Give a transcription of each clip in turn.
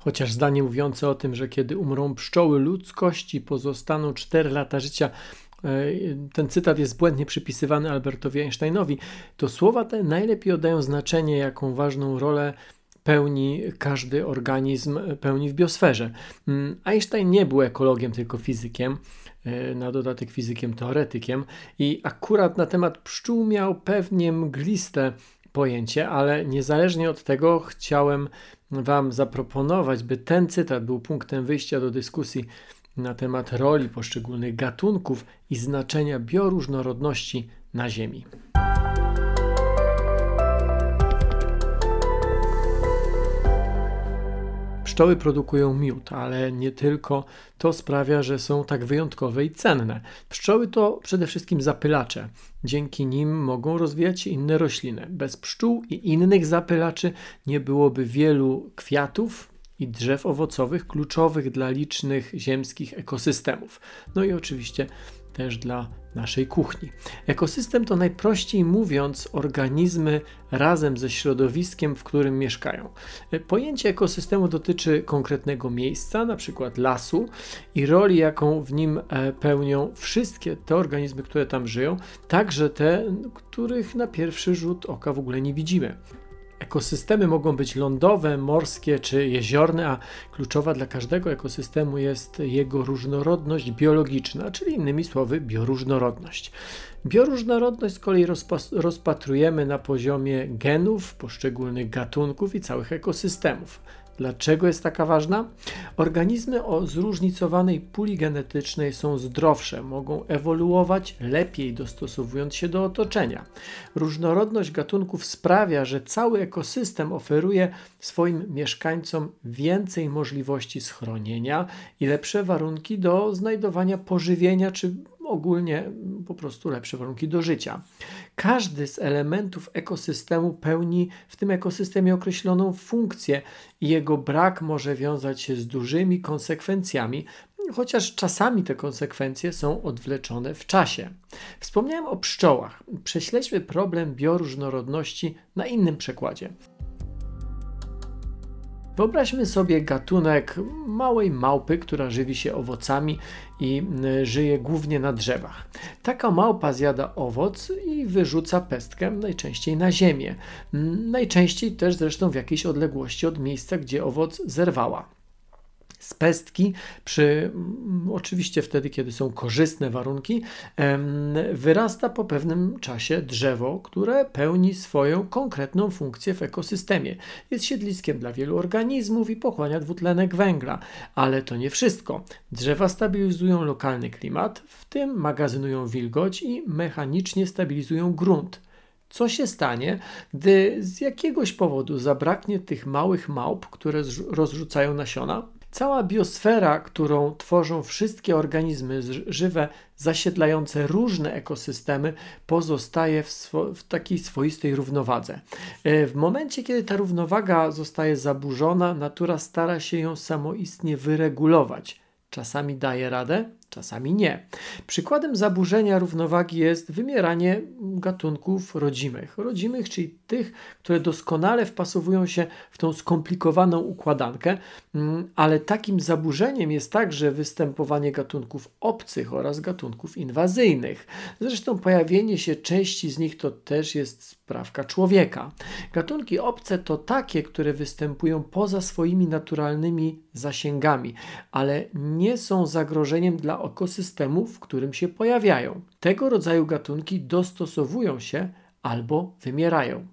Chociaż zdanie mówiące o tym, że kiedy umrą pszczoły ludzkości, pozostaną 4 lata życia, e, ten cytat jest błędnie przypisywany Albertowi Einsteinowi, to słowa te najlepiej oddają znaczenie, jaką ważną rolę pełni każdy organizm, pełni w biosferze. Mm, Einstein nie był ekologiem, tylko fizykiem, e, na dodatek fizykiem teoretykiem. I akurat na temat pszczół miał pewnie mgliste pojęcie, ale niezależnie od tego chciałem Wam zaproponować, by ten cytat był punktem wyjścia do dyskusji na temat roli poszczególnych gatunków i znaczenia bioróżnorodności na Ziemi. Pszczoły produkują miód, ale nie tylko to sprawia, że są tak wyjątkowe i cenne. Pszczoły to przede wszystkim zapylacze. Dzięki nim mogą rozwijać się inne rośliny. Bez pszczół i innych zapylaczy nie byłoby wielu kwiatów, i drzew owocowych kluczowych dla licznych ziemskich ekosystemów. No i oczywiście też dla naszej kuchni. Ekosystem to najprościej mówiąc organizmy razem ze środowiskiem, w którym mieszkają. Pojęcie ekosystemu dotyczy konkretnego miejsca, na przykład lasu i roli, jaką w nim e, pełnią wszystkie te organizmy, które tam żyją, także te, których na pierwszy rzut oka w ogóle nie widzimy. Ekosystemy mogą być lądowe, morskie czy jeziorne, a kluczowa dla każdego ekosystemu jest jego różnorodność biologiczna, czyli innymi słowy bioróżnorodność. Bioróżnorodność z kolei rozpatrujemy na poziomie genów poszczególnych gatunków i całych ekosystemów. Dlaczego jest taka ważna? Organizmy o zróżnicowanej puli genetycznej są zdrowsze, mogą ewoluować lepiej dostosowując się do otoczenia. Różnorodność gatunków sprawia, że cały ekosystem oferuje swoim mieszkańcom więcej możliwości schronienia i lepsze warunki do znajdowania pożywienia czy ogólnie po prostu lepsze warunki do życia. Każdy z elementów ekosystemu pełni w tym ekosystemie określoną funkcję i jego brak może wiązać się z dużymi konsekwencjami, chociaż czasami te konsekwencje są odwleczone w czasie. Wspomniałem o pszczołach. Prześledźmy problem bioróżnorodności na innym przykładzie. Wyobraźmy sobie gatunek małej małpy, która żywi się owocami i żyje głównie na drzewach. Taka małpa zjada owoc i wyrzuca pestkę najczęściej na ziemię. Najczęściej też zresztą w jakiejś odległości od miejsca, gdzie owoc zerwała z pestki, przy, mm, oczywiście wtedy, kiedy są korzystne warunki, wyrasta po pewnym czasie drzewo, które pełni swoją konkretną funkcję w ekosystemie. Jest siedliskiem dla wielu organizmów i pochłania dwutlenek węgla, ale to nie wszystko. Drzewa stabilizują lokalny klimat, w tym magazynują wilgoć i mechanicznie stabilizują grunt. Co się stanie, gdy z jakiegoś powodu zabraknie tych małych małp, które rozrzucają nasiona? Cała biosfera, którą tworzą wszystkie organizmy żywe zasiedlające różne ekosystemy, pozostaje w, w takiej swoistej równowadze. E, w momencie, kiedy ta równowaga zostaje zaburzona, natura stara się ją samoistnie wyregulować. Czasami daje radę, czasami nie. Przykładem zaburzenia równowagi jest wymieranie gatunków rodzimych. Rodzimych, czyli tych, które doskonale wpasowują się w tą skomplikowaną układankę, mm, ale takim zaburzeniem jest także występowanie gatunków obcych oraz gatunków inwazyjnych. Zresztą pojawienie się części z nich to też jest sprawka człowieka. Gatunki obce to takie, które występują poza swoimi naturalnymi zasięgami, ale nie są zagrożeniem dla ekosystemu, w którym się pojawiają. Tego rodzaju gatunki dostosowują się albo wymierają.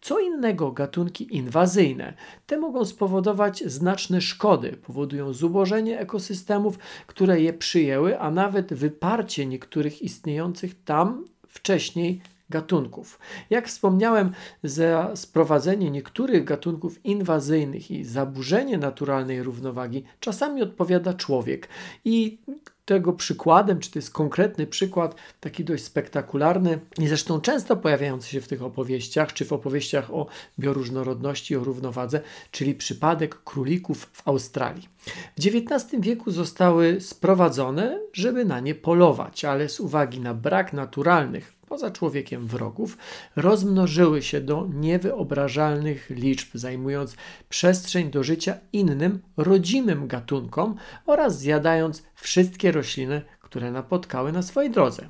Co innego gatunki inwazyjne. Te mogą spowodować znaczne szkody, powodują zubożenie ekosystemów, które je przyjęły, a nawet wyparcie niektórych istniejących tam wcześniej gatunków. Jak wspomniałem, za sprowadzenie niektórych gatunków inwazyjnych i zaburzenie naturalnej równowagi czasami odpowiada człowiek. I tego przykładem, czy to jest konkretny przykład, taki dość spektakularny i zresztą często pojawiający się w tych opowieściach, czy w opowieściach o bioróżnorodności, o równowadze, czyli przypadek królików w Australii. W XIX wieku zostały sprowadzone, żeby na nie polować, ale z uwagi na brak naturalnych poza człowiekiem wrogów, rozmnożyły się do niewyobrażalnych liczb, zajmując przestrzeń do życia innym, rodzimym gatunkom oraz zjadając wszystkie rośliny, które napotkały na swojej drodze.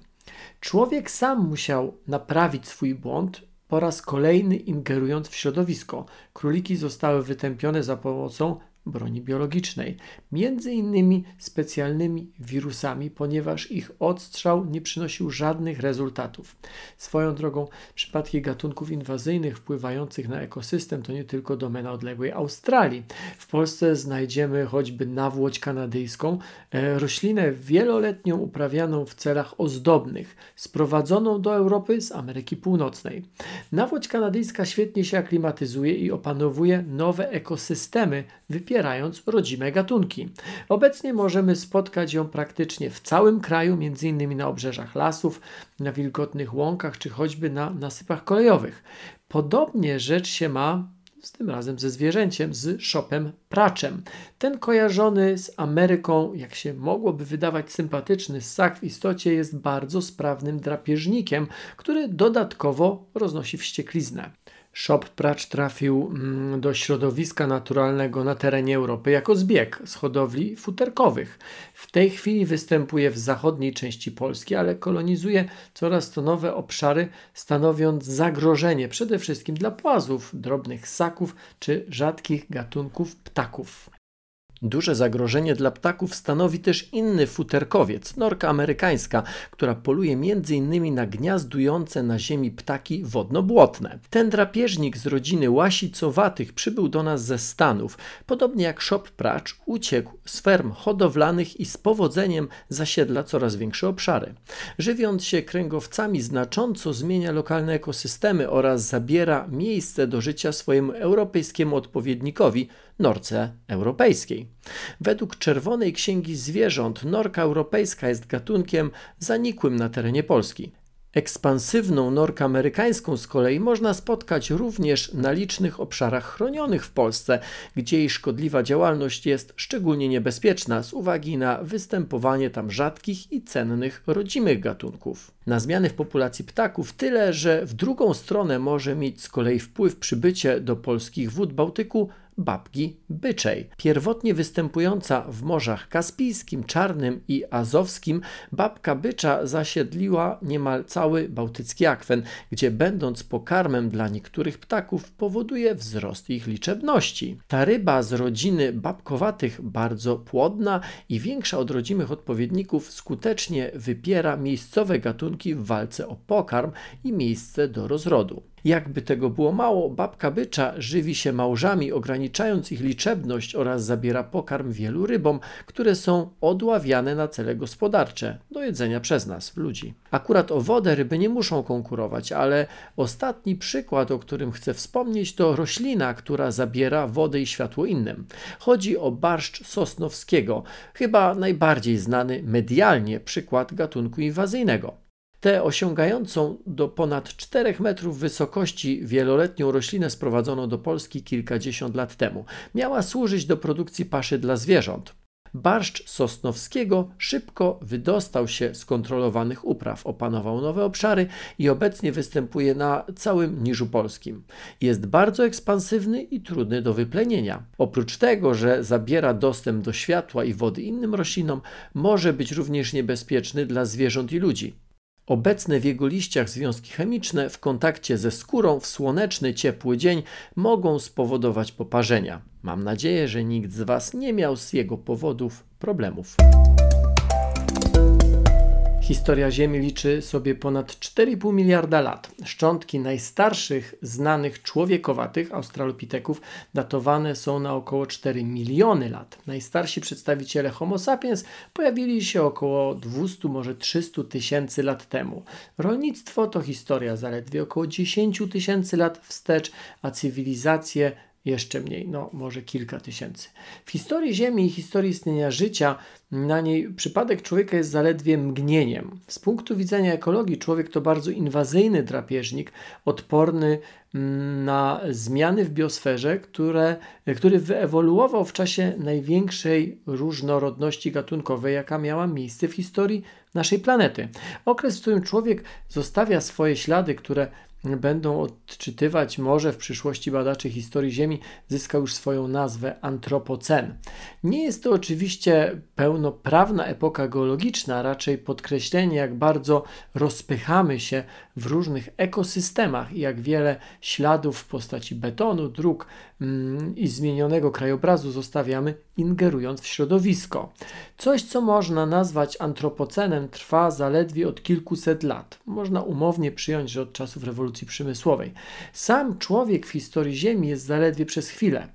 Człowiek sam musiał naprawić swój błąd, po raz kolejny ingerując w środowisko. Króliki zostały wytępione za pomocą broni biologicznej, między innymi specjalnymi wirusami, ponieważ ich odstrzał nie przynosił żadnych rezultatów. Swoją drogą, przypadki gatunków inwazyjnych wpływających na ekosystem to nie tylko domena odległej Australii. W Polsce znajdziemy choćby nawłoć kanadyjską, e, roślinę wieloletnią uprawianą w celach ozdobnych, sprowadzoną do Europy z Ameryki Północnej. Nawłoć kanadyjska świetnie się aklimatyzuje i opanowuje nowe ekosystemy, wypierając wspierając rodzime gatunki. Obecnie możemy spotkać ją praktycznie w całym kraju, m.in. na obrzeżach lasów, na wilgotnych łąkach czy choćby na nasypach kolejowych. Podobnie rzecz się ma z tym razem ze zwierzęciem, z szopem praczem. Ten kojarzony z Ameryką, jak się mogłoby wydawać sympatyczny ssak, w istocie jest bardzo sprawnym drapieżnikiem, który dodatkowo roznosi wściekliznę. Shop pracz trafił mm, do środowiska naturalnego na terenie Europy jako zbieg z hodowli futerkowych. W tej chwili występuje w zachodniej części Polski, ale kolonizuje coraz to nowe obszary, stanowiąc zagrożenie przede wszystkim dla płazów, drobnych ssaków czy rzadkich gatunków ptaków. Duże zagrożenie dla ptaków stanowi też inny futerkowiec, norka amerykańska, która poluje m.in. na gniazdujące na ziemi ptaki wodno-błotne. Ten drapieżnik z rodziny łasicowatych przybył do nas ze Stanów. Podobnie jak szop pracz, uciekł z ferm hodowlanych i z powodzeniem zasiedla coraz większe obszary. Żywiąc się kręgowcami znacząco zmienia lokalne ekosystemy oraz zabiera miejsce do życia swojemu europejskiemu odpowiednikowi, norce europejskiej. Według Czerwonej Księgi Zwierząt norka europejska jest gatunkiem zanikłym na terenie Polski. Ekspansywną norkę amerykańską z kolei można spotkać również na licznych obszarach chronionych w Polsce, gdzie jej szkodliwa działalność jest szczególnie niebezpieczna z uwagi na występowanie tam rzadkich i cennych rodzimych gatunków. Na zmiany w populacji ptaków tyle, że w drugą stronę może mieć z kolei wpływ przybycie do polskich wód Bałtyku babki byczej. Pierwotnie występująca w morzach Kaspijskim, Czarnym i Azowskim, babka bycza zasiedliła niemal cały bałtycki akwen, gdzie będąc pokarmem dla niektórych ptaków powoduje wzrost ich liczebności. Ta ryba z rodziny babkowatych bardzo płodna i większa od rodzimych odpowiedników skutecznie wypiera miejscowe gatunki w walce o pokarm i miejsce do rozrodu. Jakby tego było mało, babka bycza żywi się małżami, ograniczając ich liczebność oraz zabiera pokarm wielu rybom, które są odławiane na cele gospodarcze do jedzenia przez nas, ludzi. Akurat o wodę ryby nie muszą konkurować, ale ostatni przykład, o którym chcę wspomnieć, to roślina, która zabiera wodę i światło innym. Chodzi o barszcz sosnowskiego, chyba najbardziej znany medialnie przykład gatunku inwazyjnego. Tę osiągającą do ponad 4 metrów wysokości wieloletnią roślinę sprowadzono do Polski kilkadziesiąt lat temu. Miała służyć do produkcji paszy dla zwierząt. Barszcz Sosnowskiego szybko wydostał się z kontrolowanych upraw, opanował nowe obszary i obecnie występuje na całym niżu polskim. Jest bardzo ekspansywny i trudny do wyplenienia. Oprócz tego, że zabiera dostęp do światła i wody innym roślinom, może być również niebezpieczny dla zwierząt i ludzi. Obecne w jego liściach związki chemiczne w kontakcie ze skórą w słoneczny, ciepły dzień mogą spowodować poparzenia. Mam nadzieję, że nikt z Was nie miał z jego powodów problemów. Historia Ziemi liczy sobie ponad 4,5 miliarda lat. Szczątki najstarszych znanych człowiekowatych australopiteków datowane są na około 4 miliony lat. Najstarsi przedstawiciele Homo sapiens pojawili się około 200, może 300 tysięcy lat temu. Rolnictwo to historia zaledwie około 10 tysięcy lat wstecz, a cywilizacje jeszcze mniej, no może kilka tysięcy. W historii Ziemi i historii istnienia życia na niej przypadek człowieka jest zaledwie mgnieniem. Z punktu widzenia ekologii człowiek to bardzo inwazyjny drapieżnik, odporny mm, na zmiany w biosferze, które, który wyewoluował w czasie największej różnorodności gatunkowej, jaka miała miejsce w historii naszej planety. Okres, w którym człowiek zostawia swoje ślady, które będą odczytywać może w przyszłości badacze historii Ziemi, zyskał już swoją nazwę antropocen. Nie jest to oczywiście pełnoprawna epoka geologiczna, raczej podkreślenie, jak bardzo rozpychamy się w różnych ekosystemach i jak wiele śladów w postaci betonu, dróg mm, i zmienionego krajobrazu zostawiamy, ingerując w środowisko. Coś, co można nazwać antropocenem, trwa zaledwie od kilkuset lat. Można umownie przyjąć, że od czasów rewolucji przemysłowej. Sam człowiek w historii Ziemi jest zaledwie przez chwilę.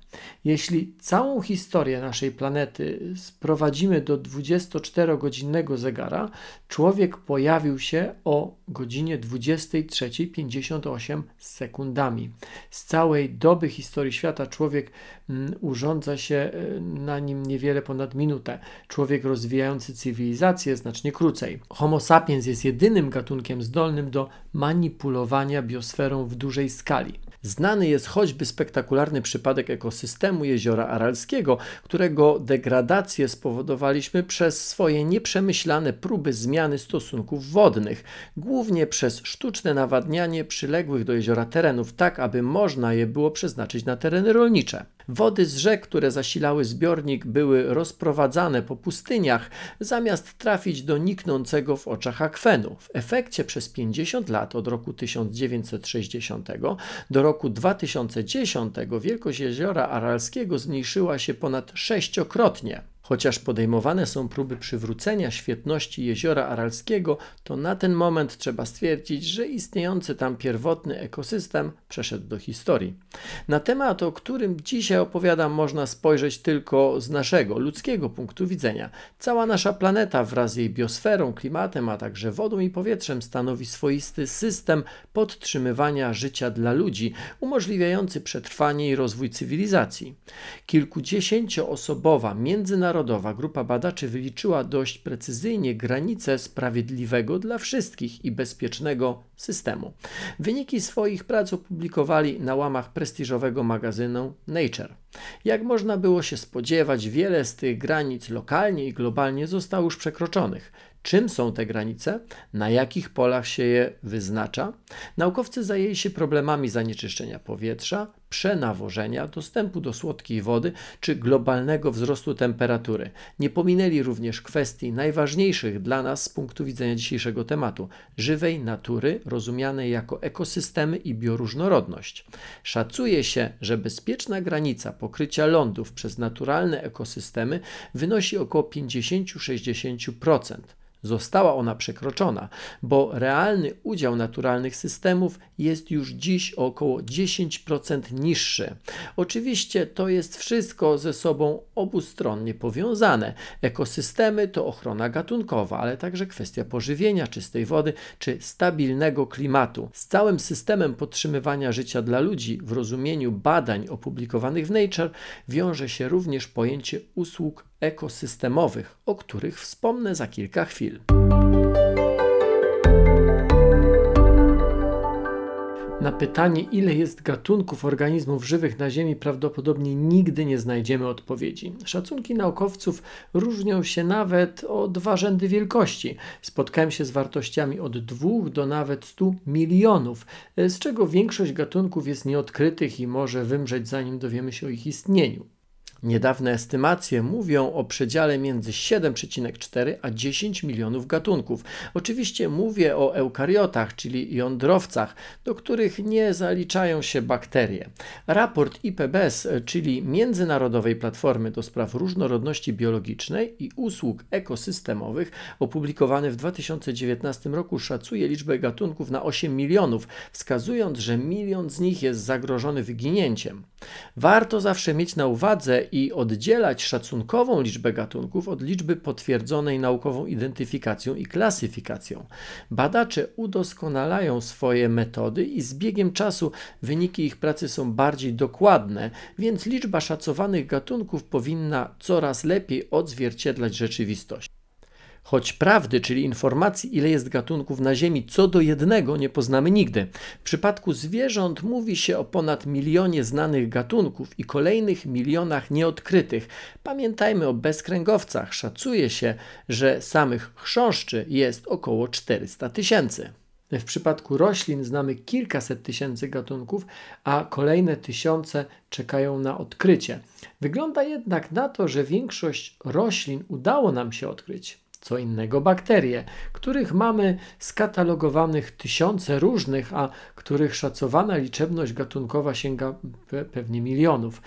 Jeśli całą historię naszej planety sprowadzimy do 24-godzinnego zegara, człowiek pojawił się o godzinie 23.58 sekundami. Z całej doby historii świata człowiek mm, urządza się e, na nim niewiele ponad minutę. Człowiek rozwijający cywilizację znacznie krócej. Homo sapiens jest jedynym gatunkiem zdolnym do manipulowania biosferą w dużej skali. Znany jest choćby spektakularny przypadek ekosystemu jeziora Aralskiego, którego degradację spowodowaliśmy przez swoje nieprzemyślane próby zmiany stosunków wodnych, głównie przez sztuczne nawadnianie przyległych do jeziora terenów, tak aby można je było przeznaczyć na tereny rolnicze. Wody z rzek, które zasilały zbiornik, były rozprowadzane po pustyniach, zamiast trafić do niknącego w oczach akwenu. W efekcie przez 50 lat, od roku 1960 do roku 2010, wielkość jeziora Aralskiego zmniejszyła się ponad sześciokrotnie. Chociaż podejmowane są próby przywrócenia świetności jeziora Aralskiego, to na ten moment trzeba stwierdzić, że istniejący tam pierwotny ekosystem przeszedł do historii. Na temat, o którym dzisiaj opowiadam, można spojrzeć tylko z naszego ludzkiego punktu widzenia. Cała nasza planeta wraz z jej biosferą, klimatem, a także wodą i powietrzem stanowi swoisty system podtrzymywania życia dla ludzi, umożliwiający przetrwanie i rozwój cywilizacji. Kilkudziesięcioosobowa międzynarodowa międzynarodowa grupa badaczy wyliczyła dość precyzyjnie granice sprawiedliwego dla wszystkich i bezpiecznego systemu. Wyniki swoich prac opublikowali na łamach prestiżowego magazynu Nature. Jak można było się spodziewać, wiele z tych granic lokalnie i globalnie zostało już przekroczonych. Czym są te granice? Na jakich polach się je wyznacza? Naukowcy zajęli się problemami zanieczyszczenia powietrza, przenawożenia, dostępu do słodkiej wody czy globalnego wzrostu temperatury. Nie pominęli również kwestii najważniejszych dla nas z punktu widzenia dzisiejszego tematu żywej natury, rozumianej jako ekosystemy i bioróżnorodność. Szacuje się, że bezpieczna granica pokrycia lądów przez naturalne ekosystemy wynosi około 50-60%. Została ona przekroczona, bo realny udział naturalnych systemów jest już dziś o około 10% niższy. Oczywiście to jest wszystko ze sobą obustronnie powiązane. Ekosystemy to ochrona gatunkowa, ale także kwestia pożywienia, czystej wody czy stabilnego klimatu. Z całym systemem podtrzymywania życia dla ludzi w rozumieniu badań opublikowanych w Nature wiąże się również pojęcie usług ekosystemowych, o których wspomnę za kilka chwil. Na pytanie, ile jest gatunków organizmów żywych na Ziemi, prawdopodobnie nigdy nie znajdziemy odpowiedzi. Szacunki naukowców różnią się nawet o dwa rzędy wielkości. Spotkałem się z wartościami od 2 do nawet 100 milionów, z czego większość gatunków jest nieodkrytych i może wymrzeć, zanim dowiemy się o ich istnieniu. Niedawne estymacje mówią o przedziale między 7,4 a 10 milionów gatunków. Oczywiście mówię o eukariotach, czyli jądrowcach, do których nie zaliczają się bakterie. Raport IPBES, czyli Międzynarodowej Platformy do Spraw Różnorodności Biologicznej i Usług Ekosystemowych, opublikowany w 2019 roku, szacuje liczbę gatunków na 8 milionów, wskazując, że milion z nich jest zagrożony wyginięciem. Warto zawsze mieć na uwadze, i oddzielać szacunkową liczbę gatunków od liczby potwierdzonej naukową identyfikacją i klasyfikacją. Badacze udoskonalają swoje metody i z biegiem czasu wyniki ich pracy są bardziej dokładne, więc liczba szacowanych gatunków powinna coraz lepiej odzwierciedlać rzeczywistość. Choć prawdy, czyli informacji, ile jest gatunków na Ziemi, co do jednego nie poznamy nigdy. W przypadku zwierząt mówi się o ponad milionie znanych gatunków i kolejnych milionach nieodkrytych. Pamiętajmy o bezkręgowcach. Szacuje się, że samych chrząszczy jest około 400 tysięcy. W przypadku roślin znamy kilkaset tysięcy gatunków, a kolejne tysiące czekają na odkrycie. Wygląda jednak na to, że większość roślin udało nam się odkryć co innego bakterie, których mamy skatalogowanych tysiące różnych, a których szacowana liczebność gatunkowa sięga pewnie milionów.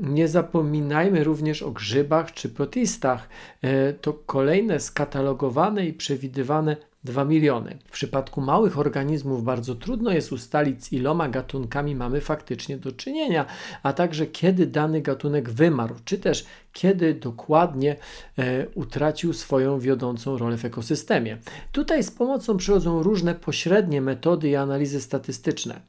Nie zapominajmy również o grzybach czy protistach. E, to kolejne skatalogowane i przewidywane 2 miliony. W przypadku małych organizmów bardzo trudno jest ustalić, z iloma gatunkami mamy faktycznie do czynienia, a także kiedy dany gatunek wymarł, czy też kiedy dokładnie e, utracił swoją wiodącą rolę w ekosystemie. Tutaj z pomocą przychodzą różne pośrednie metody i analizy statystyczne.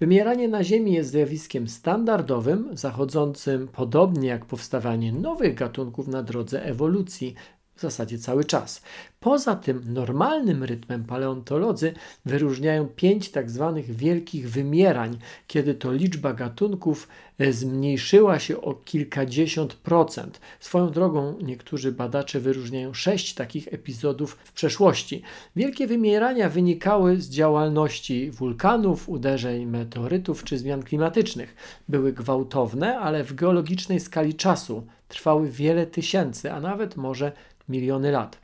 Wymieranie na Ziemi jest zjawiskiem standardowym, zachodzącym podobnie jak powstawanie nowych gatunków na drodze ewolucji w zasadzie cały czas. Poza tym normalnym rytmem paleontolodzy wyróżniają pięć tak zwanych wielkich wymierań, kiedy to liczba gatunków e, zmniejszyła się o kilkadziesiąt procent. Swoją drogą niektórzy badacze wyróżniają sześć takich epizodów w przeszłości. Wielkie wymierania wynikały z działalności wulkanów, uderzeń meteorytów czy zmian klimatycznych. Były gwałtowne, ale w geologicznej skali czasu trwały wiele tysięcy, a nawet może miliony lat.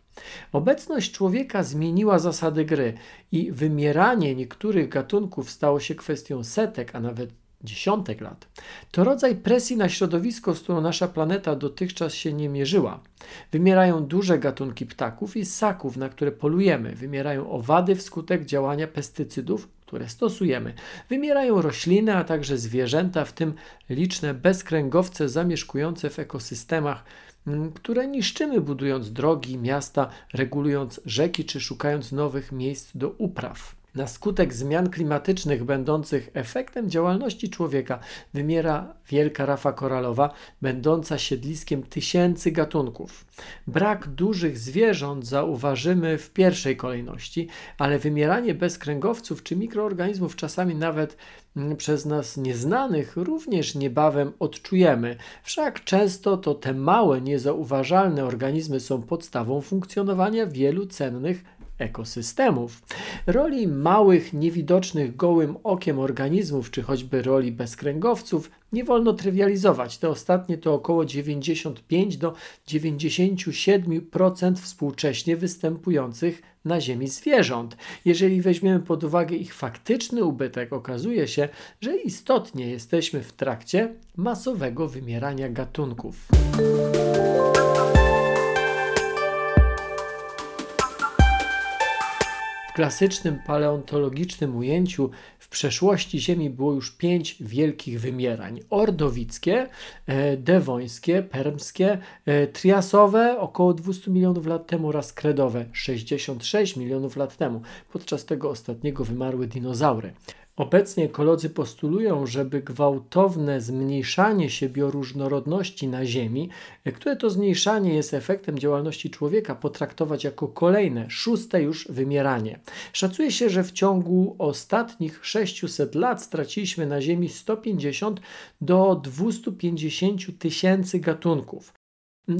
Obecność człowieka zmieniła zasady gry i wymieranie niektórych gatunków stało się kwestią setek, a nawet dziesiątek lat. To rodzaj presji na środowisko, z którą nasza planeta dotychczas się nie mierzyła. Wymierają duże gatunki ptaków i ssaków, na które polujemy. Wymierają owady wskutek działania pestycydów, które stosujemy. Wymierają rośliny, a także zwierzęta, w tym liczne bezkręgowce zamieszkujące w ekosystemach które niszczymy budując drogi, miasta, regulując rzeki czy szukając nowych miejsc do upraw. Na skutek zmian klimatycznych będących efektem działalności człowieka wymiera wielka rafa koralowa, będąca siedliskiem tysięcy gatunków. Brak dużych zwierząt zauważymy w pierwszej kolejności, ale wymieranie bezkręgowców czy mikroorganizmów, czasami nawet mm, przez nas nieznanych, również niebawem odczujemy. Wszak często to te małe, niezauważalne organizmy są podstawą funkcjonowania wielu cennych ekosystemów. Roli małych, niewidocznych gołym okiem organizmów, czy choćby roli bezkręgowców, nie wolno trywializować. Te ostatnie to około 95 do 97% współcześnie występujących na Ziemi zwierząt. Jeżeli weźmiemy pod uwagę ich faktyczny ubytek, okazuje się, że istotnie jesteśmy w trakcie masowego wymierania gatunków. W klasycznym paleontologicznym ujęciu w przeszłości Ziemi było już pięć wielkich wymierań. Ordowickie, e, dewońskie, permskie, e, triasowe około 200 milionów lat temu oraz kredowe 66 milionów lat temu. Podczas tego ostatniego wymarły dinozaury. Obecnie ekolodzy postulują, żeby gwałtowne zmniejszanie się bioróżnorodności na Ziemi, które to zmniejszanie jest efektem działalności człowieka, potraktować jako kolejne, szóste już wymieranie. Szacuje się, że w ciągu ostatnich 600 lat straciliśmy na Ziemi 150 do 250 tysięcy gatunków.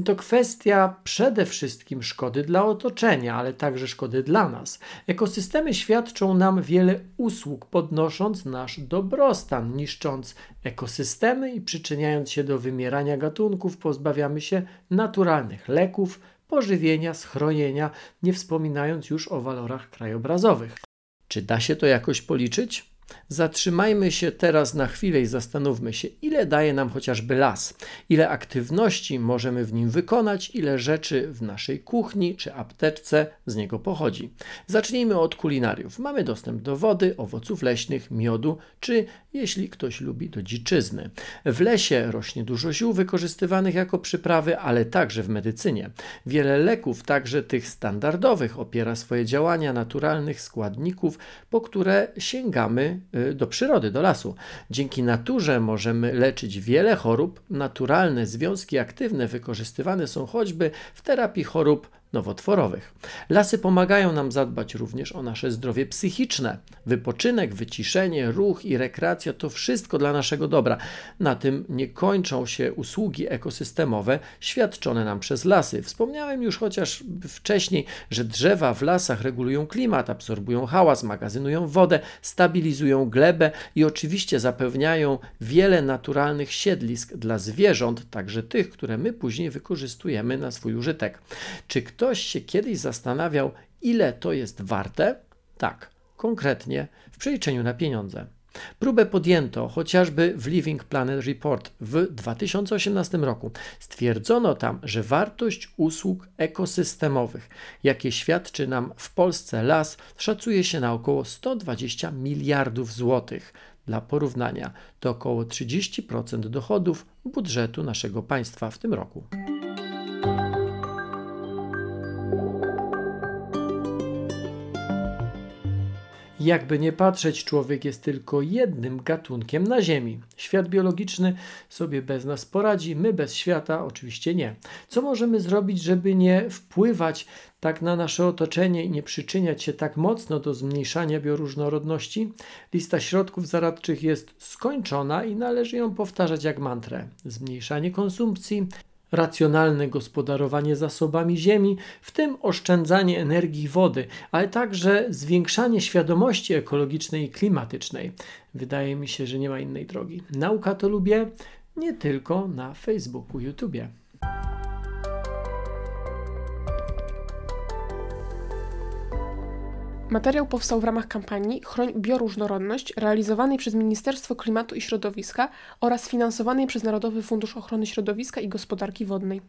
To kwestia przede wszystkim szkody dla otoczenia, ale także szkody dla nas. Ekosystemy świadczą nam wiele usług, podnosząc nasz dobrostan, niszcząc ekosystemy i przyczyniając się do wymierania gatunków, pozbawiamy się naturalnych leków, pożywienia, schronienia, nie wspominając już o walorach krajobrazowych. Czy da się to jakoś policzyć? Zatrzymajmy się teraz na chwilę i zastanówmy się, ile daje nam chociażby las, ile aktywności możemy w nim wykonać, ile rzeczy w naszej kuchni czy apteczce z niego pochodzi. Zacznijmy od kulinariów. Mamy dostęp do wody, owoców leśnych, miodu, czy jeśli ktoś lubi, do dziczyzny. W lesie rośnie dużo ziół wykorzystywanych jako przyprawy, ale także w medycynie. Wiele leków, także tych standardowych, opiera swoje działania naturalnych składników, po które sięgamy y, do przyrody, do lasu. Dzięki naturze możemy leczyć wiele chorób. Naturalne związki aktywne wykorzystywane są choćby w terapii chorób nowotworowych. Lasy pomagają nam zadbać również o nasze zdrowie psychiczne. Wypoczynek, wyciszenie, ruch i rekreacja to wszystko dla naszego dobra. Na tym nie kończą się usługi ekosystemowe świadczone nam przez lasy. Wspomniałem już chociaż wcześniej, że drzewa w lasach regulują klimat, absorbują hałas, magazynują wodę, stabilizują glebę i oczywiście zapewniają wiele naturalnych siedlisk dla zwierząt, także tych, które my później wykorzystujemy na swój użytek. Czy ktoś ktoś się kiedyś zastanawiał, ile to jest warte? Tak, konkretnie w przeliczeniu na pieniądze. Próbę podjęto chociażby w Living Planet Report w 2018 roku. Stwierdzono tam, że wartość usług ekosystemowych, jakie świadczy nam w Polsce las, szacuje się na około 120 miliardów złotych. Dla porównania to około 30% dochodów budżetu naszego państwa w tym roku. Jakby nie patrzeć, człowiek jest tylko jednym gatunkiem na Ziemi. Świat biologiczny sobie bez nas poradzi, my bez świata oczywiście nie. Co możemy zrobić, żeby nie wpływać tak na nasze otoczenie i nie przyczyniać się tak mocno do zmniejszania bioróżnorodności? Lista środków zaradczych jest skończona i należy ją powtarzać jak mantrę. Zmniejszanie konsumpcji, racjonalne gospodarowanie zasobami ziemi, w tym oszczędzanie energii wody, ale także zwiększanie świadomości ekologicznej i klimatycznej. Wydaje mi się, że nie ma innej drogi. Nauka to lubię nie tylko na Facebooku, YouTubie. Materiał powstał w ramach kampanii Chroń bioróżnorodność realizowanej przez Ministerstwo Klimatu i Środowiska oraz finansowanej przez Narodowy Fundusz Ochrony Środowiska i Gospodarki Wodnej.